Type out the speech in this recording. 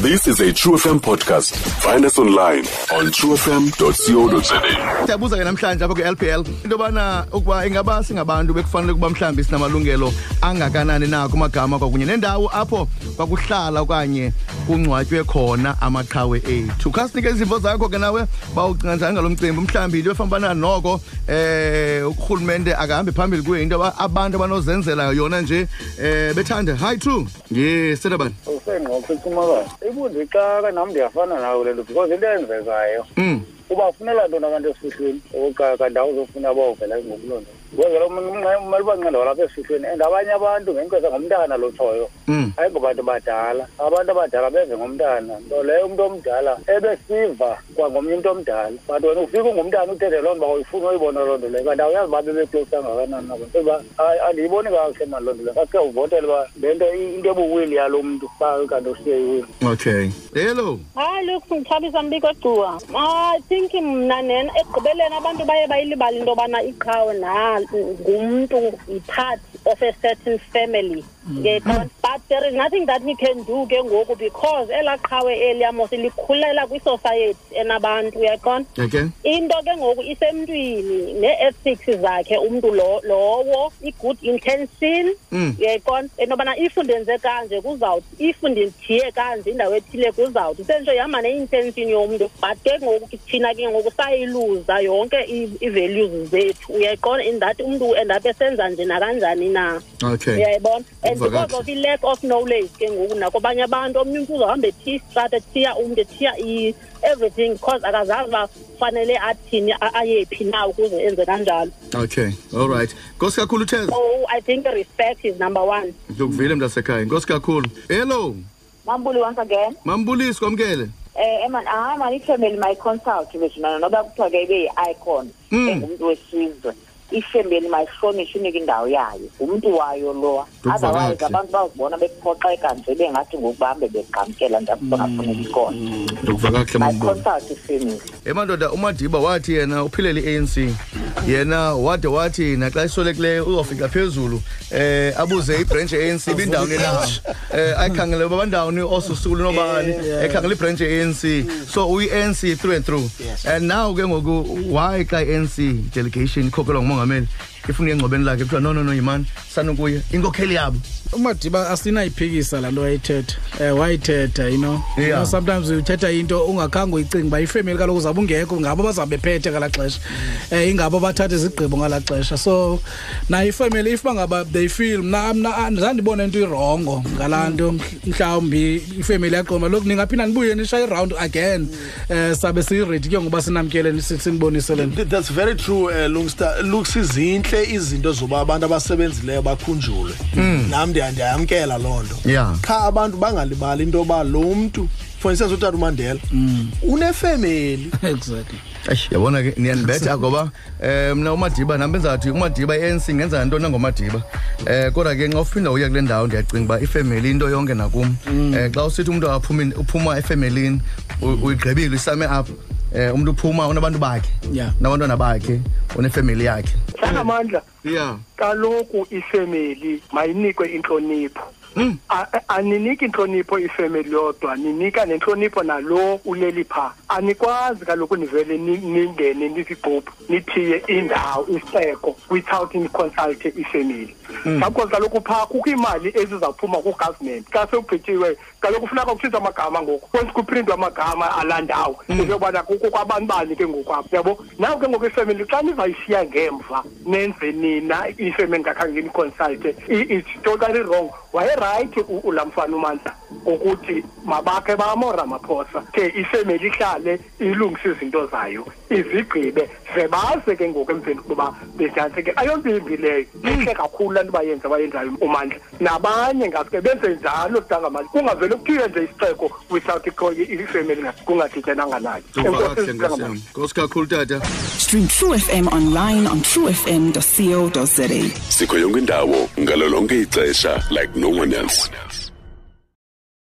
This is a True FM podcast. Find us online on truefm.co.za. siyabuza ke namhlanje apha kwi-lpl into yobana ukuba ingaba singabantu bekufanele ukuba mhlawumbi sinamalungelo angakanani na kumagama kwakunye nendawo apho kwakuhlala okanye kungcwatywe khona amaqhawe ethu. Khasinike izimvo zakho ke nawe bawucinga njani ngalo mcimbi. Mhlawumbi into efambana noko eh urhulumente akahambe phambili kuyo into yoba abantu abanozenzela yona nje eh bethande hi true. Yes sedabani usengqoqo icumakayo ibundixaka nam ndiyafana nawe le nto because into eyenzekayo mm. uba funela ntoni abantu esifihlweni? Okaka ndawo zofuna bawuvela ngokuloo nto. Kwenzela umele ubanceda walapha esifihlweni and abanye abantu ngenkwesa ngomntana lotshoyo mm. Hayi ngobantu badala abantu abadala beze ngomntana nto leyo umntu omdala ebesiva kwangomnye umntu omdala. But wena ufike ungumntana uthethe loo nto uba uyifuna uyibona loo nto leyo. Kanti awuyazi uba bebeclose kangakanani nabo. Soba andiyiboni kakhe mani loo nto leyo. Kaske uvotele uba le nto into ebuwili yalo mntu uba kanti ushiye iwili okay. Hello. Hayi look ndithabisa mbiko gcuwa i think mna nena ekugqibeleni abantu baye bayilibala into yobana iqhawe na? Ngumntu yi-part of a certain family. Mm. Ngeyibona but there is nothing that we can do ke ngoku because elaa qhawe eliya mos likhulela kwisociety enabantu uyaqona okay. Into ke ngoku isemntwini nee-ethics zakhe umntu lo- lowo i-good intention Mm. uyayibona? Entobana if ndenze kanje kuzawuthi if ndithiye kanje indawo ethile kuzawuthi sentsho ihamba ne-intention yomntu. But ke ngoku thina ke ngoku sayiluza yonke i-values zethu uyayiqona in that umntu endaphe esenza nje nakanjani na? Okay. Uyayibona? And because of i-lack of knowledge ke ngoku. Nakwabanye abantu omnye umntu uzohamba ethiya istrata ethiya umntu ethiya i- everything because akazazi uba fanele athini a- ayephi na ukuze enze kanjalo. Okay all right. Nkosi kakhulu utheza so i think respect is number one. Ndikuvile mntasekhaya. Nkosi kakhulu. Hello. Mambuli once again. mambulisi kwamkele. Eh eman ah man ifamily my consult bezina noba kuthiwa ke ibe yi-icon Mm. engumuntu wesizwe. Ifamily mayihlonishwe inike indawo yayo. Umuntu wayo lo. Ndikuva Otherwise kakuhle. abantu bazibona bephoxeka nje bengathi ngokubahambe beqhamkela nje akufanele ikona. ndikuva kakuhle My mambuli consult ifamily. emandoda umadiba wathi yena uphilela i-anc yena wade wathi naxa isolekileyo uzofika phezulu eh abuze ibranch ye-anc bindawuni na? Eh ayikhangele uba bandawuni osusulu nobani ekhangela ibranch ye-anc so uyi-anc through and through. And now ke ngoku why xa i-anc delegation ikhokhelwa ngumongameli? Ifuna engcobeni lakhe kuthiwa no no no yimani sanukuya. Inkokheli yabo. Umadiba asinayiphikisa laa nto wayithetha um wayithetha you know? You Yeah. know, sometimes uthetha into ungakhange uyicinga uba ifemeli kaloku uzawube ungekho ngabo bazawube bephethe ngalaa xesha. Um ingabo bathathe izigqibo ngalaa xesha. So nayo ifemeli if bangaba they feel mna mna zandibona into irongo ngalaa nto. Mhlawumbi ifemeli yaqomba loku ningaphinda nibuye nishaye iround again. Um sabe siyiredi ke ngoba sinamkele nisi- sinibonise le nto. Th- that's very true uh, lungster. Looks izinhle izinto zoba abantu abasebenzileyo bakhunjulwe. Nam ndiya- ndiyayamkela loo nto. Yeah. qha abantu bangalibali into yoba lo mntu for instance utata umandela unefemeli. Exactly. Eish yabona ke niyanibetha ngoba eh mina umadiba nami benzathi umadiba i-ANC ngenza into nangomadiba eh kodwa ke nxa ufunda uya kule ndawo ndiyacinga uba ifamily into yonke nakum. Eh xa usithi umuntu aphuma uphuma efamilini u- uyigqibile isame apha. Eh umuntu uphuma unabantu bakhe. Yeah. nabantwana bakhe unefamily yakhe. Sangamandla yeah. Kaloku ifemeli mayinikwe intlonipho aniniki intlonipho ifemeli yodwa ninika nentlonipho nalo uleli phaa anikwazi kaloku nivele ni- ningene nizigquphu nithiye indawo isixeko without niconsulte ifemeli because kaloku phaa kukho iimali ezizawuphuma kugovernment. Xa sekugqityiwe kaloku funeka kuthithwa amagama ngoku. Kwenza kuprintwe amagama alaa ndawo ezobana kukho kwabantu bani ke ngoku apho yabo naw ke ngoku ifemeli xa nizayishiya ngemva nenze nina ifemeli ngakhange niconsulte i- it's totally wrong. wayerayithi ula mfana umansa ukuthi mabakhe bamo ramaphosa ke ifemeli ihlale ilungise izinto zayo izigqibe ze baze ke ngoku emveni kokuba bejanse ke ayonto imbi leyo. Intle kakhulu laa nto bayenza bayenzayo umandla. Nabanye ngaske benze njalo kutangamali kungavele kuthiwe nje isixeko without ikho- ifemeli kungadityananga nayo. Enkosi, kakhulu tata. Stream True FM online on truefm.co.za. Sikho yonke indawo ngalo lonke ixesha like no one else.